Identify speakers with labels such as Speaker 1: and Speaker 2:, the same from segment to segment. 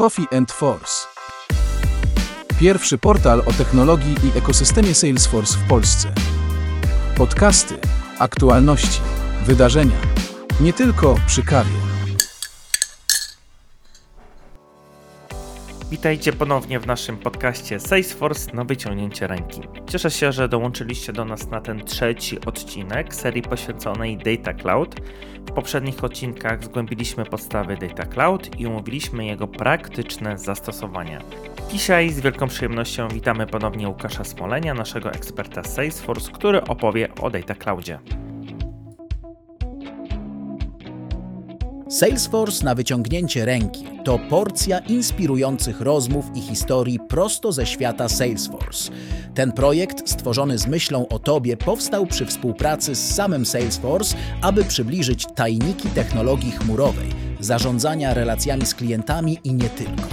Speaker 1: Coffee and Force. Pierwszy portal o technologii i ekosystemie Salesforce w Polsce. Podcasty, aktualności, wydarzenia. Nie tylko przy kawie.
Speaker 2: Witajcie ponownie w naszym podcaście Salesforce na wyciągnięcie ręki. Cieszę się, że dołączyliście do nas na ten trzeci odcinek serii poświęconej Data Cloud. W poprzednich odcinkach zgłębiliśmy podstawy Data Cloud i omówiliśmy jego praktyczne zastosowania. Dzisiaj z wielką przyjemnością witamy ponownie Łukasza Smolenia, naszego eksperta Salesforce, który opowie o Data Cloudzie.
Speaker 3: Salesforce na wyciągnięcie ręki to porcja inspirujących rozmów i historii prosto ze świata Salesforce. Ten projekt, stworzony z myślą o Tobie, powstał przy współpracy z samym Salesforce, aby przybliżyć tajniki technologii chmurowej, zarządzania relacjami z klientami i nie tylko.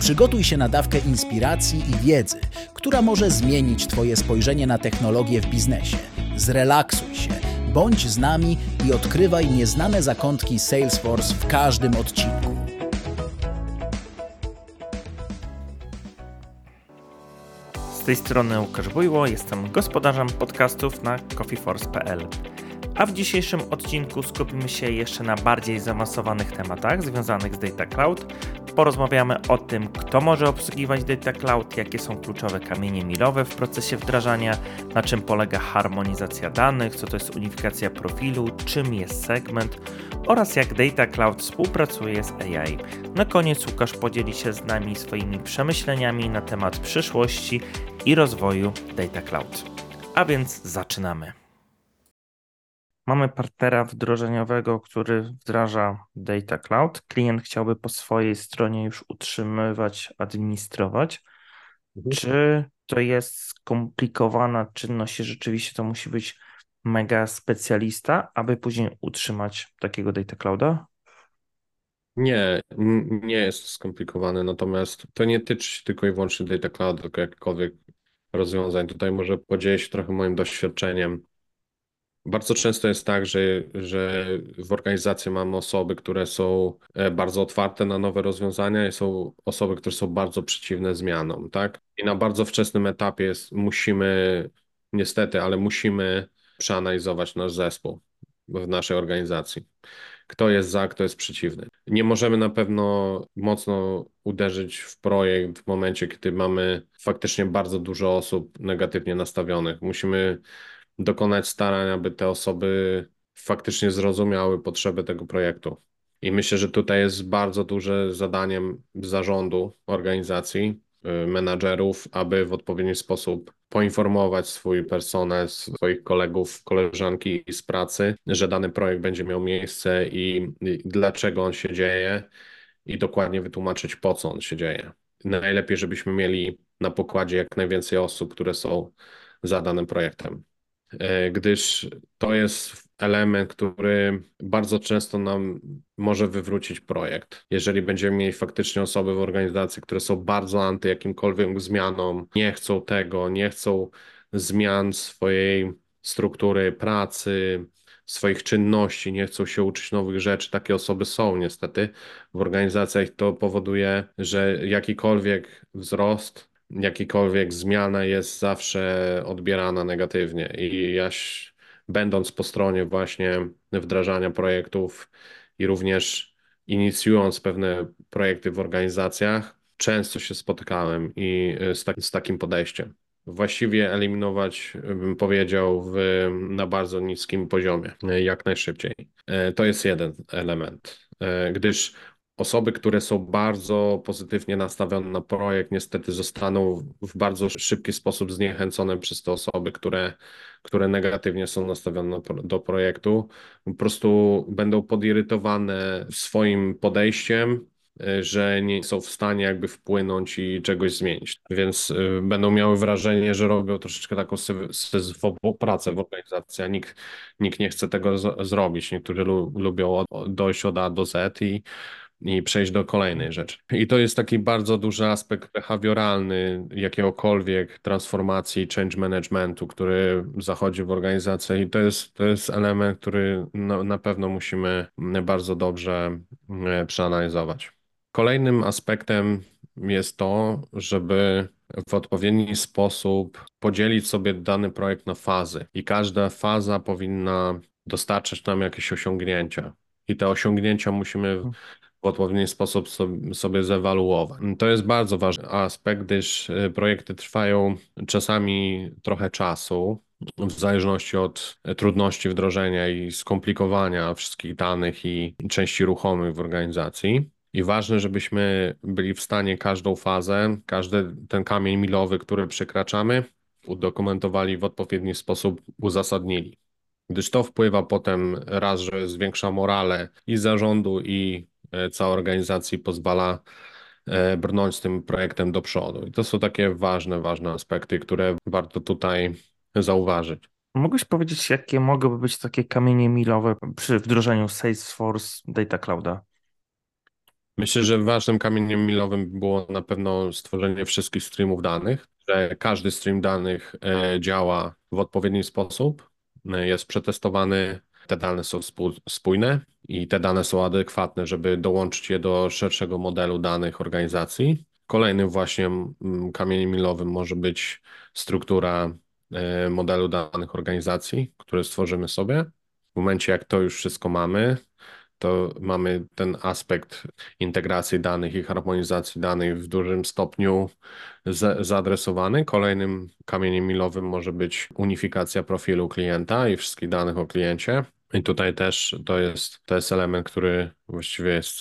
Speaker 3: Przygotuj się na dawkę inspiracji i wiedzy, która może zmienić Twoje spojrzenie na technologię w biznesie. Zrelaksuj się Bądź z nami i odkrywaj nieznane zakątki Salesforce w każdym odcinku.
Speaker 2: Z tej strony Łukasz Bujło, jestem gospodarzem podcastów na coffeeforce.pl. A w dzisiejszym odcinku skupimy się jeszcze na bardziej zaawansowanych tematach związanych z Data Cloud. Porozmawiamy o tym, kto może obsługiwać Data Cloud, jakie są kluczowe kamienie milowe w procesie wdrażania, na czym polega harmonizacja danych, co to jest unifikacja profilu, czym jest segment oraz jak Data Cloud współpracuje z AI. Na koniec Łukasz podzieli się z nami swoimi przemyśleniami na temat przyszłości i rozwoju Data Cloud. A więc zaczynamy. Mamy partnera wdrożeniowego, który wdraża Data Cloud. Klient chciałby po swojej stronie już utrzymywać, administrować. Mhm. Czy to jest skomplikowana czynność i rzeczywiście to musi być mega specjalista, aby później utrzymać takiego Data Clouda?
Speaker 4: Nie, nie jest skomplikowane, natomiast to nie tyczy się tylko i wyłącznie Data Cloud, tylko jakichkolwiek rozwiązań. Tutaj może podzielę się trochę moim doświadczeniem bardzo często jest tak, że, że w organizacji mamy osoby, które są e, bardzo otwarte na nowe rozwiązania i są osoby, które są bardzo przeciwne zmianom, tak? I na bardzo wczesnym etapie jest, musimy, niestety, ale musimy przeanalizować nasz zespół w naszej organizacji. Kto jest za, kto jest przeciwny. Nie możemy na pewno mocno uderzyć w projekt w momencie, kiedy mamy faktycznie bardzo dużo osób negatywnie nastawionych. Musimy dokonać starań, aby te osoby faktycznie zrozumiały potrzeby tego projektu. I myślę, że tutaj jest bardzo duże zadaniem zarządu organizacji, y, menadżerów, aby w odpowiedni sposób poinformować swój personel, swoich kolegów, koleżanki z pracy, że dany projekt będzie miał miejsce i, i dlaczego on się dzieje i dokładnie wytłumaczyć, po co on się dzieje. Najlepiej, żebyśmy mieli na pokładzie jak najwięcej osób, które są za danym projektem. E, gdyż to jest element, który bardzo często nam może wywrócić projekt. Jeżeli będziemy mieli faktycznie osoby w organizacji, które są bardzo anty jakimkolwiek zmianom, nie chcą tego, nie chcą zmian swojej struktury pracy, swoich czynności, nie chcą się uczyć nowych rzeczy. Takie osoby są niestety w organizacjach. To powoduje, że jakikolwiek wzrost jakikolwiek zmiana jest zawsze odbierana negatywnie i ja będąc po stronie właśnie wdrażania projektów i również inicjując pewne projekty w organizacjach, często się spotykałem i y, z, tak, z takim podejściem. Właściwie eliminować, bym powiedział, w, na bardzo niskim poziomie, jak najszybciej. E, to jest jeden element, gdyż Osoby, które są bardzo pozytywnie nastawione na projekt, niestety zostaną w bardzo szybki sposób zniechęcone przez te osoby, które, które negatywnie są nastawione do projektu. Po prostu będą podirytowane swoim podejściem, y, że nie są w stanie jakby wpłynąć i czegoś zmienić. Więc y, będą miały wrażenie, że robią troszeczkę taką syzyfową pracę w organizacji, a nikt, nikt nie chce tego zrobić. Niektórzy lu- lubią od, dojść od A do Z i i przejść do kolejnej rzeczy. I to jest taki bardzo duży aspekt behawioralny jakiegokolwiek transformacji, change managementu, który zachodzi w organizacji i to jest, to jest element, który no, na pewno musimy bardzo dobrze e, przeanalizować. Kolejnym aspektem jest to, żeby w odpowiedni sposób podzielić sobie dany projekt na fazy i każda faza powinna dostarczać nam jakieś osiągnięcia. I te osiągnięcia musimy w odpowiedni sposób sobie zewaluować. To jest bardzo ważny aspekt, gdyż y, projekty trwają czasami trochę czasu, w zależności od trudności wdrożenia i skomplikowania wszystkich danych i części ruchomych w organizacji. I ważne, żebyśmy byli w stanie każdą fazę, każdy ten kamień milowy, który przekraczamy, udokumentowali w odpowiedni sposób, uzasadnili. Gdyż to wpływa potem raz, że zwiększa morale i zarządu, i e, całej organizacji, pozwala e, brnąć z tym projektem do przodu. I to są takie ważne, ważne aspekty, które warto tutaj zauważyć.
Speaker 2: Mógłbyś powiedzieć, jakie mogłyby być takie kamienie milowe przy wdrożeniu Salesforce Data Clouda?
Speaker 4: Myślę, że ważnym kamieniem milowym było na pewno stworzenie wszystkich streamów danych, że każdy stream danych e, działa w odpowiedni sposób, jest przetestowany, te dane są spójne i te dane są adekwatne, żeby dołączyć je do szerszego modelu danych organizacji. Kolejnym właśnie kamieniem milowym może być struktura e, modelu danych organizacji, które stworzymy sobie. W momencie, jak to już wszystko mamy, to mamy ten aspekt integracji danych i harmonizacji danych w dużym stopniu zaadresowany. Kolejnym kamieniem milowym może być unifikacja profilu klienta i wszystkich danych o kliencie. I tutaj też to jest, to jest element, który właściwie jest,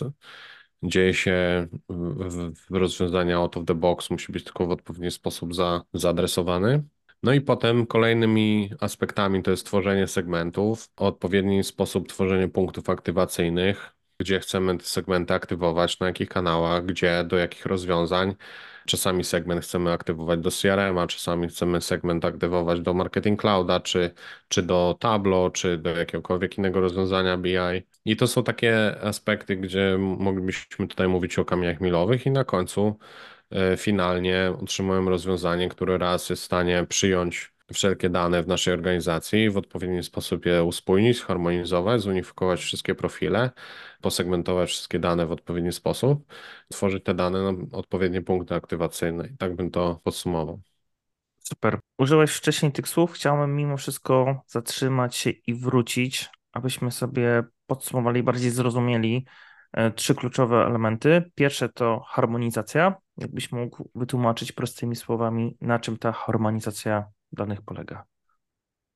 Speaker 4: dzieje się w, w rozwiązania out of the box, musi być tylko w odpowiedni sposób za, zaadresowany. No i potem kolejnymi aspektami to jest tworzenie segmentów, odpowiedni sposób tworzenia punktów aktywacyjnych, gdzie chcemy te segmenty aktywować, na jakich kanałach, gdzie, do jakich rozwiązań. Czasami segment chcemy aktywować do CRM-a, czasami chcemy segment aktywować do Marketing Clouda, czy, czy do Tableau, czy do jakiegokolwiek innego rozwiązania BI. I to są takie aspekty, gdzie moglibyśmy tutaj mówić o kamieniach milowych i na końcu E, finalnie otrzymujemy rozwiązanie, które raz jest w stanie przyjąć wszelkie dane w naszej organizacji, w odpowiedni sposób je uspójnić, zharmonizować, zunifikować wszystkie profile, posegmentować wszystkie dane w odpowiedni sposób, tworzyć te dane na odpowiednie punkty aktywacyjne. I tak bym to podsumował.
Speaker 2: Super. Użyłeś wcześniej tych słów. Chciałbym mimo wszystko zatrzymać się i wrócić, abyśmy sobie podsumowali, bardziej zrozumieli e, trzy kluczowe elementy. Pierwsze to harmonizacja, Jakbyś mógł wytłumaczyć prostymi słowami, na czym ta harmonizacja danych polega?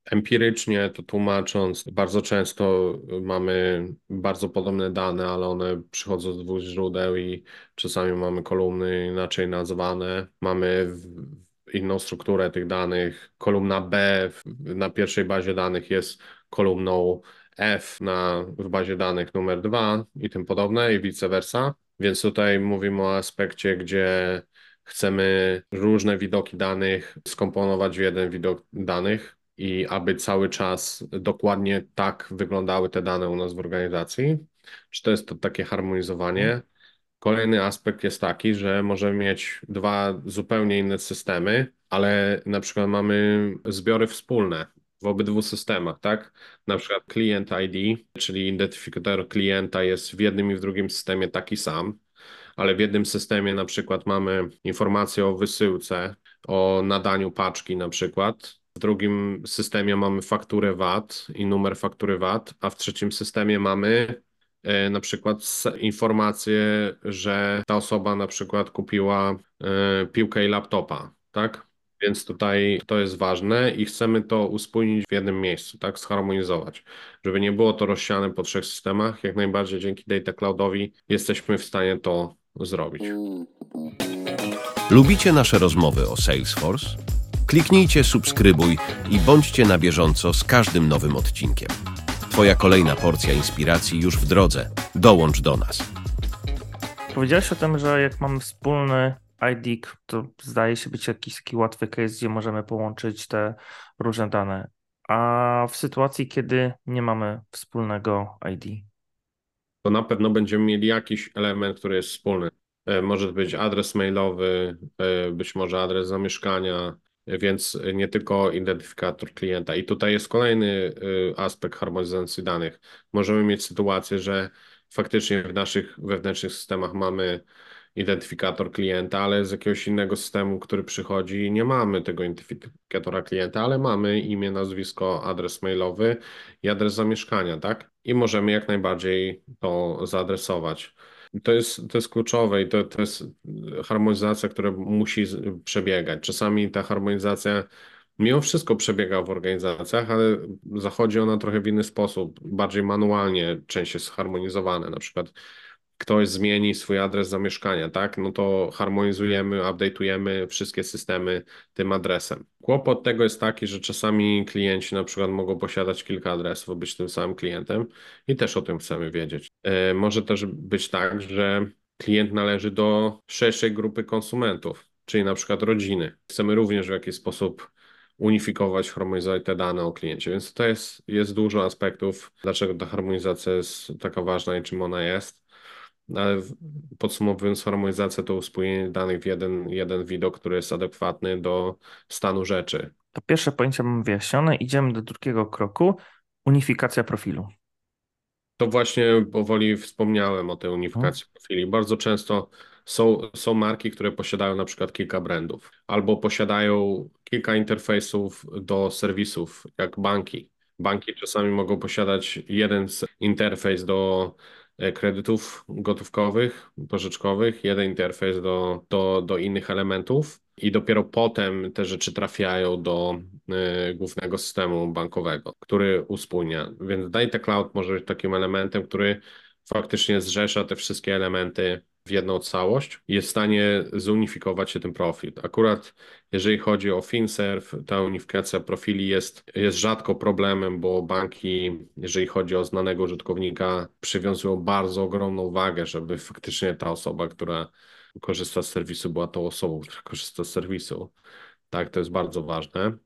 Speaker 4: Empirycznie to tłumacząc, bardzo często mamy bardzo podobne dane, ale one przychodzą z dwóch źródeł i czasami mamy kolumny inaczej nazwane. Mamy inną strukturę tych danych. Kolumna B na pierwszej bazie danych jest kolumną F na, w bazie danych numer 2 i tym podobne i vice versa. Więc tutaj mówimy o aspekcie, gdzie chcemy różne widoki danych skomponować w jeden widok danych i aby cały czas dokładnie tak wyglądały te dane u nas w organizacji. Czy to jest to takie harmonizowanie? Kolejny aspekt jest taki, że możemy mieć dwa zupełnie inne systemy, ale na przykład mamy zbiory wspólne w obydwu systemach, tak? Na przykład client ID, czyli identyfikator klienta jest w jednym i w drugim systemie taki sam, ale w jednym systemie na przykład mamy informację o wysyłce, o nadaniu paczki na przykład, w drugim systemie mamy fakturę VAT i numer faktury VAT, a w trzecim systemie mamy e, na przykład informację, że ta osoba na przykład kupiła e, piłkę i laptopa, tak? Więc tutaj to jest ważne i chcemy to uspójnić w jednym miejscu, tak, zharmonizować. Żeby nie było to rozsiane po trzech systemach, jak najbardziej dzięki Data Cloudowi jesteśmy w stanie to zrobić.
Speaker 5: Lubicie nasze rozmowy o Salesforce? Kliknijcie subskrybuj i bądźcie na bieżąco z każdym nowym odcinkiem. Twoja kolejna porcja inspiracji już w drodze. Dołącz do nas.
Speaker 2: Powiedziałeś o tym, że jak mamy wspólny ID, to zdaje się być jakiś taki łatwy case, gdzie możemy połączyć te różne dane. A w sytuacji, kiedy nie mamy wspólnego ID?
Speaker 4: To na pewno będziemy mieli jakiś element, który jest wspólny. E, może być adres mailowy, e, być może adres zamieszkania, więc nie tylko identyfikator klienta. I tutaj jest kolejny e, aspekt harmonizacji danych. Możemy mieć sytuację, że faktycznie w naszych wewnętrznych systemach mamy identyfikator klienta, ale z jakiegoś innego systemu, który przychodzi, nie mamy tego identyfikatora klienta, ale mamy imię, nazwisko, adres mailowy i adres zamieszkania, tak? I możemy jak najbardziej to zaadresować. To jest, to jest kluczowe i to, to jest harmonizacja, która musi przebiegać. Czasami ta harmonizacja mimo wszystko przebiega w organizacjach, ale zachodzi ona trochę w inny sposób, bardziej manualnie, część jest zharmonizowane. Na przykład ktoś zmieni swój adres zamieszkania, tak? No to harmonizujemy, update'ujemy wszystkie systemy tym adresem. Kłopot tego jest taki, że czasami klienci na przykład mogą posiadać kilka adresów, być tym samym klientem i też o tym chcemy wiedzieć. E, może też być tak, że klient należy do szerszej grupy konsumentów, czyli na przykład rodziny. Chcemy również w jakiś sposób unifikować, harmonizować te dane o kliencie. Więc to jest, jest dużo aspektów, dlaczego ta harmonizacja jest taka ważna i czym ona jest. Ale podsumowując, harmonizacja to uspójnienie danych w jeden, jeden widok, który jest adekwatny do stanu rzeczy.
Speaker 2: To pierwsze pojęcie mam wyjaśnione. Idziemy do drugiego kroku. Unifikacja profilu.
Speaker 4: To właśnie powoli wspomniałem o tej unifikacji hmm. profili. Bardzo często są, są marki, które posiadają na przykład kilka brandów albo posiadają kilka interfejsów do serwisów, jak banki. Banki czasami mogą posiadać jeden interfejs do kredytów gotówkowych, pożyczkowych, jeden interfejs do, do, do innych elementów i dopiero potem te rzeczy trafiają do y, głównego systemu bankowego, który uspójnia. Więc Data Cloud może być takim elementem, który faktycznie zrzesza te wszystkie elementy w jedną całość i jest w stanie zunifikować się ten profil. Akurat jeżeli chodzi o FinServ, ta unifikacja profili jest, jest rzadko problemem, bo banki, jeżeli chodzi o znanego użytkownika, przywiązują bardzo ogromną wagę, żeby faktycznie ta osoba, która korzysta z serwisu, była tą osobą, która korzysta z serwisu. Tak, to jest bardzo ważne.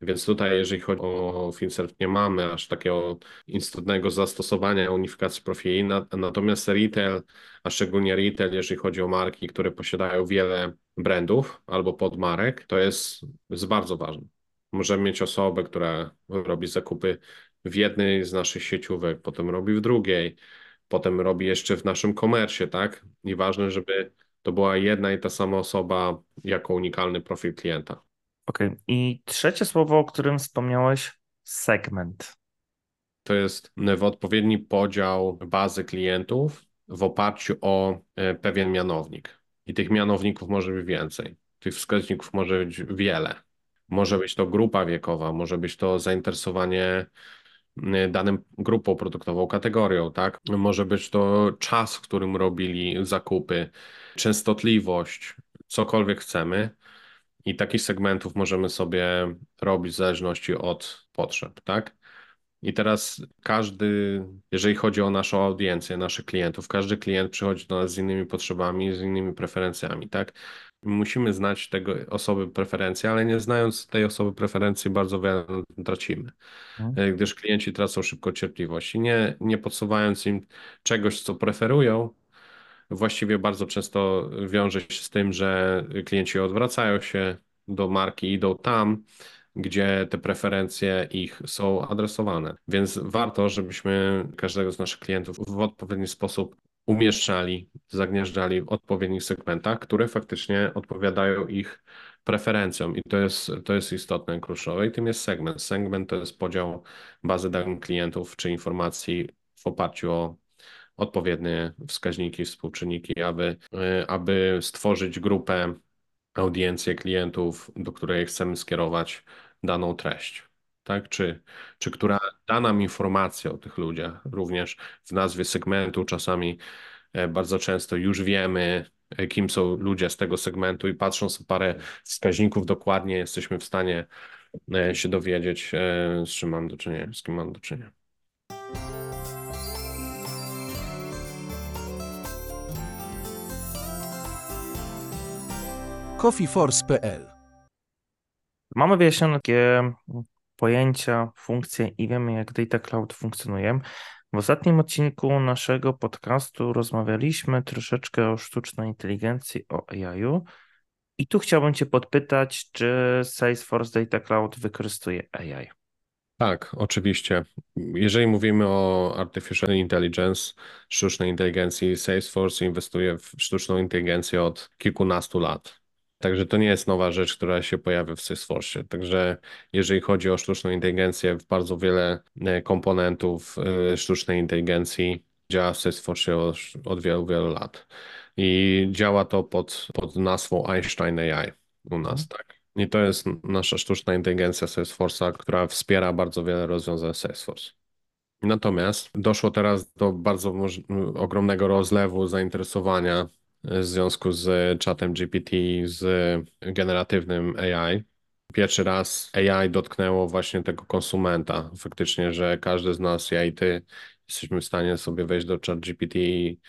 Speaker 4: Więc tutaj, jeżeli chodzi o FinServ, nie mamy aż takiego istotnego zastosowania unifikacji profili. Natomiast retail, a szczególnie retail, jeżeli chodzi o marki, które posiadają wiele brandów albo podmarek, to jest, jest bardzo ważne. Możemy mieć osobę, która robi zakupy w jednej z naszych sieciówek, potem robi w drugiej, potem robi jeszcze w naszym komercie, tak? I ważne, żeby to była jedna i ta sama osoba jako unikalny profil klienta.
Speaker 2: Okej. Okay. I trzecie słowo, o którym wspomniałeś, segment.
Speaker 4: To jest w odpowiedni podział bazy klientów w oparciu o e, pewien mianownik. I tych mianowników może być więcej. Tych wskaźników może być wiele. Może być to grupa wiekowa, może być to zainteresowanie danym grupą produktową, kategorią, tak? Może być to czas, w którym robili zakupy, częstotliwość, cokolwiek chcemy. I takich segmentów możemy sobie robić w zależności od potrzeb, tak? I teraz każdy, jeżeli chodzi o naszą audiencję, naszych klientów, każdy klient przychodzi do nas z innymi potrzebami, z innymi preferencjami, tak? Musimy znać tego osoby preferencje, ale nie znając tej osoby preferencji bardzo wiele tracimy, mhm. gdyż klienci tracą szybko cierpliwość i nie, nie podsuwając im czegoś, co preferują, właściwie bardzo często wiąże się z tym, że klienci odwracają się do marki, idą tam, gdzie te preferencje ich są adresowane. Więc warto, żebyśmy każdego z naszych klientów w odpowiedni sposób umieszczali, zagnieżdżali w odpowiednich segmentach, które faktycznie odpowiadają ich preferencjom i to jest, to jest istotne kluczowe i tym jest segment. Segment to jest podział bazy danych klientów czy informacji w oparciu o odpowiednie wskaźniki, współczynniki, aby, y, aby stworzyć grupę, audiencję klientów, do której chcemy skierować daną treść. Tak? Czy, czy która da nam informację o tych ludziach, również w nazwie segmentu, czasami e, bardzo często już wiemy, e, kim są ludzie z tego segmentu, i patrząc na parę wskaźników dokładnie, jesteśmy w stanie e, się dowiedzieć, z czym mam do czynienia, z kim mam do czynienia.
Speaker 1: coffeeforce.pl
Speaker 2: Mamy wyjaśnione takie pojęcia, funkcje i wiemy, jak Data Cloud funkcjonuje. W ostatnim odcinku naszego podcastu rozmawialiśmy troszeczkę o sztucznej inteligencji, o AI-u. I tu chciałbym Cię podpytać, czy Salesforce Data Cloud wykorzystuje AI?
Speaker 4: Tak, oczywiście. Jeżeli mówimy o artificial intelligence, sztucznej inteligencji, Salesforce inwestuje w sztuczną inteligencję od kilkunastu lat. Także to nie jest nowa rzecz, która się pojawia w Salesforce. Także jeżeli chodzi o sztuczną inteligencję, bardzo wiele e, komponentów e, sztucznej inteligencji działa w Salesforce od, od wielu, wielu lat. I działa to pod, pod nazwą Einstein AI u nas, tak. I to jest nasza sztuczna inteligencja Salesforce'a, która wspiera bardzo wiele rozwiązań Salesforce. Natomiast doszło teraz do bardzo ogromnego rozlewu zainteresowania w związku z czatem GPT, z generatywnym AI. Pierwszy raz AI dotknęło właśnie tego konsumenta. Faktycznie, że każdy z nas, ja i ty, jesteśmy w stanie sobie wejść do chat GPT i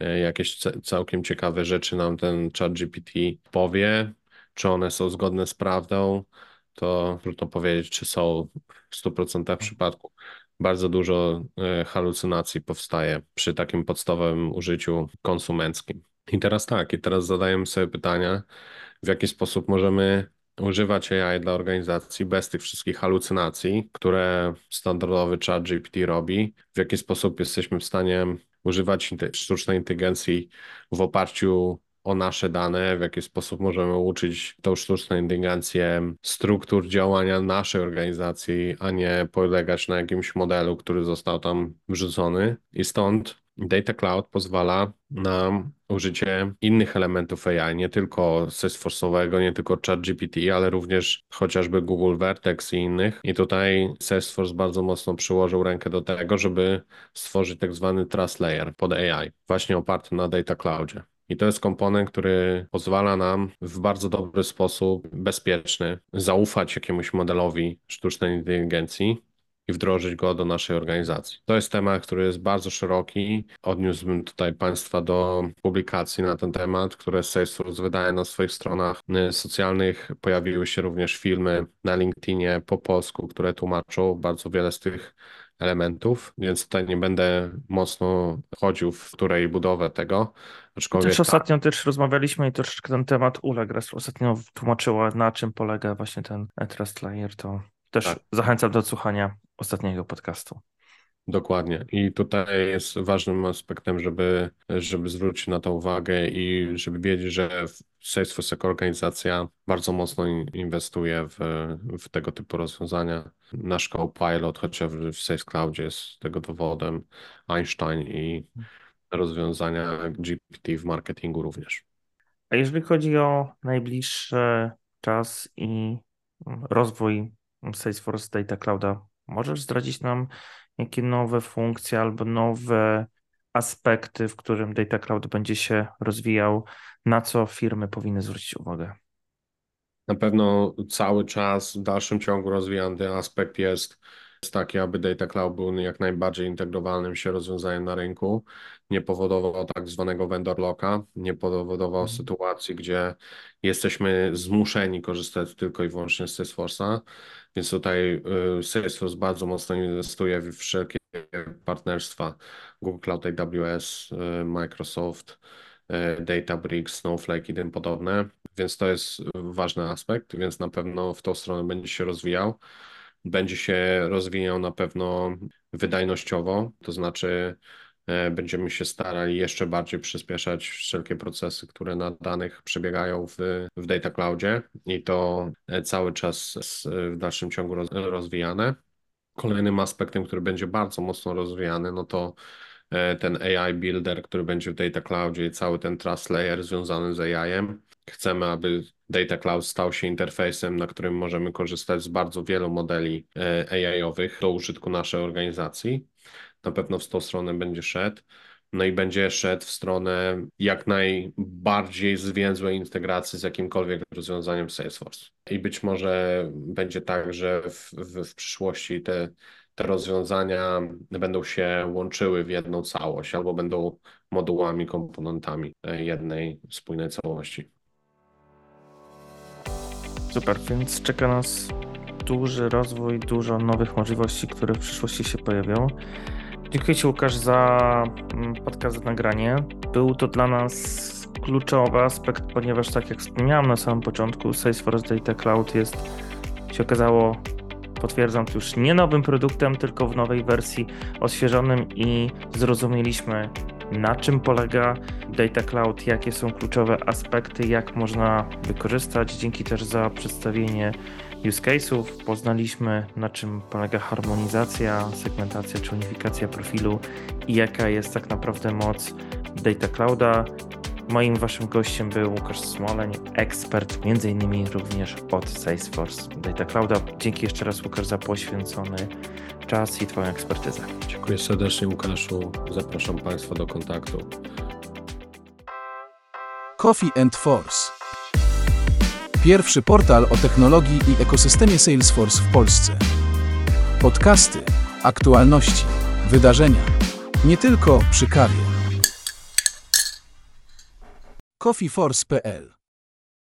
Speaker 4: e, jakieś całkiem ciekawe rzeczy nam ten chat GPT powie, czy one są zgodne z prawdą, to trudno powiedzieć, czy są w 100% przypadku. Bardzo dużo e, halucynacji powstaje przy takim podstawowym użyciu konsumenckim. I teraz tak, i teraz zadajemy sobie pytania, w jaki sposób możemy używać AI dla organizacji bez tych wszystkich halucynacji, które standardowy chat GPT robi, w jaki sposób jesteśmy w stanie używać sztucznej inteligencji w oparciu o nasze dane, w jaki sposób możemy uczyć tą sztuczną inteligencję struktur działania naszej organizacji, a nie polegać na jakimś modelu, który został tam wrzucony. I stąd Data Cloud pozwala na użycie innych elementów AI, nie tylko Salesforce'owego, nie tylko ChatGPT, ale również chociażby Google Vertex i innych. I tutaj Salesforce bardzo mocno przyłożył rękę do tego, żeby stworzyć tak zwany trust layer pod AI, właśnie oparty na Data Cloudzie. I to jest komponent, który pozwala nam w bardzo dobry sposób, bezpieczny, zaufać jakiemuś modelowi sztucznej inteligencji i wdrożyć go do naszej organizacji. To jest temat, który jest bardzo szeroki. Odniósłbym tutaj Państwa do publikacji na ten temat, które Salesforce wydaje na swoich stronach socjalnych. Pojawiły się również filmy na LinkedInie po polsku, które tłumaczą bardzo wiele z tych elementów, więc tutaj nie będę mocno chodził w której budowę tego.
Speaker 2: Aczkolwiek też tak. ostatnio też rozmawialiśmy i troszeczkę ten temat uległ. Ostatnio tłumaczyła, na czym polega właśnie ten Trust Layer, to też tak. zachęcam do odsłuchania ostatniego podcastu.
Speaker 4: Dokładnie. I tutaj jest ważnym aspektem, żeby, żeby zwrócić na to uwagę i żeby wiedzieć, że Salesforce jako organizacja bardzo mocno inwestuje w, w tego typu rozwiązania. Nasz Copilot, chociażby w Sales Cloudzie jest tego dowodem, Einstein i rozwiązania GPT w marketingu również.
Speaker 2: A jeżeli chodzi o najbliższy czas i rozwój Salesforce Data Clouda, możesz zdradzić nam, jakie nowe funkcje albo nowe aspekty, w którym Data Cloud będzie się rozwijał, na co firmy powinny zwrócić uwagę?
Speaker 4: Na pewno cały czas w dalszym ciągu rozwijany aspekt jest jest taki, aby Data Cloud był jak najbardziej integrowanym się rozwiązaniem na rynku, nie powodował tak zwanego vendor locka, nie powodował mhm. sytuacji, gdzie jesteśmy zmuszeni korzystać tylko i wyłącznie z Salesforce'a, więc tutaj y, Salesforce bardzo mocno inwestuje w wszelkie partnerstwa. Google Cloud AWS, y, Microsoft, y, Databricks, Snowflake i tym podobne, więc to jest ważny aspekt, więc na pewno w tą stronę będzie się rozwijał będzie się rozwijał na pewno wydajnościowo, to znaczy e, będziemy się starali jeszcze bardziej przyspieszać wszelkie procesy, które na danych przebiegają w, w Data Cloudzie i to e, cały czas w dalszym ciągu rozwijane. Kolejnym aspektem, który będzie bardzo mocno rozwijany, no to ten AI Builder, który będzie w Data Cloudzie i cały ten Trust Layer związany z AI-em. Chcemy, aby Data Cloud stał się interfejsem, na którym możemy korzystać z bardzo wielu modeli e, AI-owych do użytku naszej organizacji. Na pewno w tą stronę będzie szedł. No i będzie szedł w stronę jak najbardziej zwięzłej integracji z jakimkolwiek rozwiązaniem Salesforce. I być może będzie tak, że w, w, w przyszłości te, te rozwiązania będą się łączyły w jedną całość albo będą modułami, komponentami jednej spójnej całości.
Speaker 2: Super, więc czeka nas duży rozwój, dużo nowych możliwości, które w przyszłości się pojawią. Dziękuję Ci Łukasz za mm, podcast, nagranie. Był to dla nas kluczowy aspekt, ponieważ tak jak wspomniałem na samym początku, Salesforce Data Cloud jest, się okazało, potwierdzam, już nie nowym produktem, tylko w nowej wersji odświeżonym i zrozumieliśmy na czym polega Data Cloud, jakie są kluczowe aspekty, jak można wykorzystać. Dzięki też za przedstawienie use case'ów. Poznaliśmy na czym polega harmonizacja, segmentacja czy unifikacja profilu i jaka jest tak naprawdę moc Data Clouda. Moim waszym gościem był Łukasz Smoleń, ekspert między innymi również od Salesforce Data Clouda. Dzięki jeszcze raz Łukasz za poświęcony czas i twoją ekspertyzę.
Speaker 4: Dziękuję serdecznie Łukaszu. Zapraszam Państwa do kontaktu.
Speaker 1: Coffee and Force. Pierwszy portal o technologii i ekosystemie Salesforce w Polsce. Podcasty, aktualności, wydarzenia. Nie tylko przy kawie. coffeeforce.pl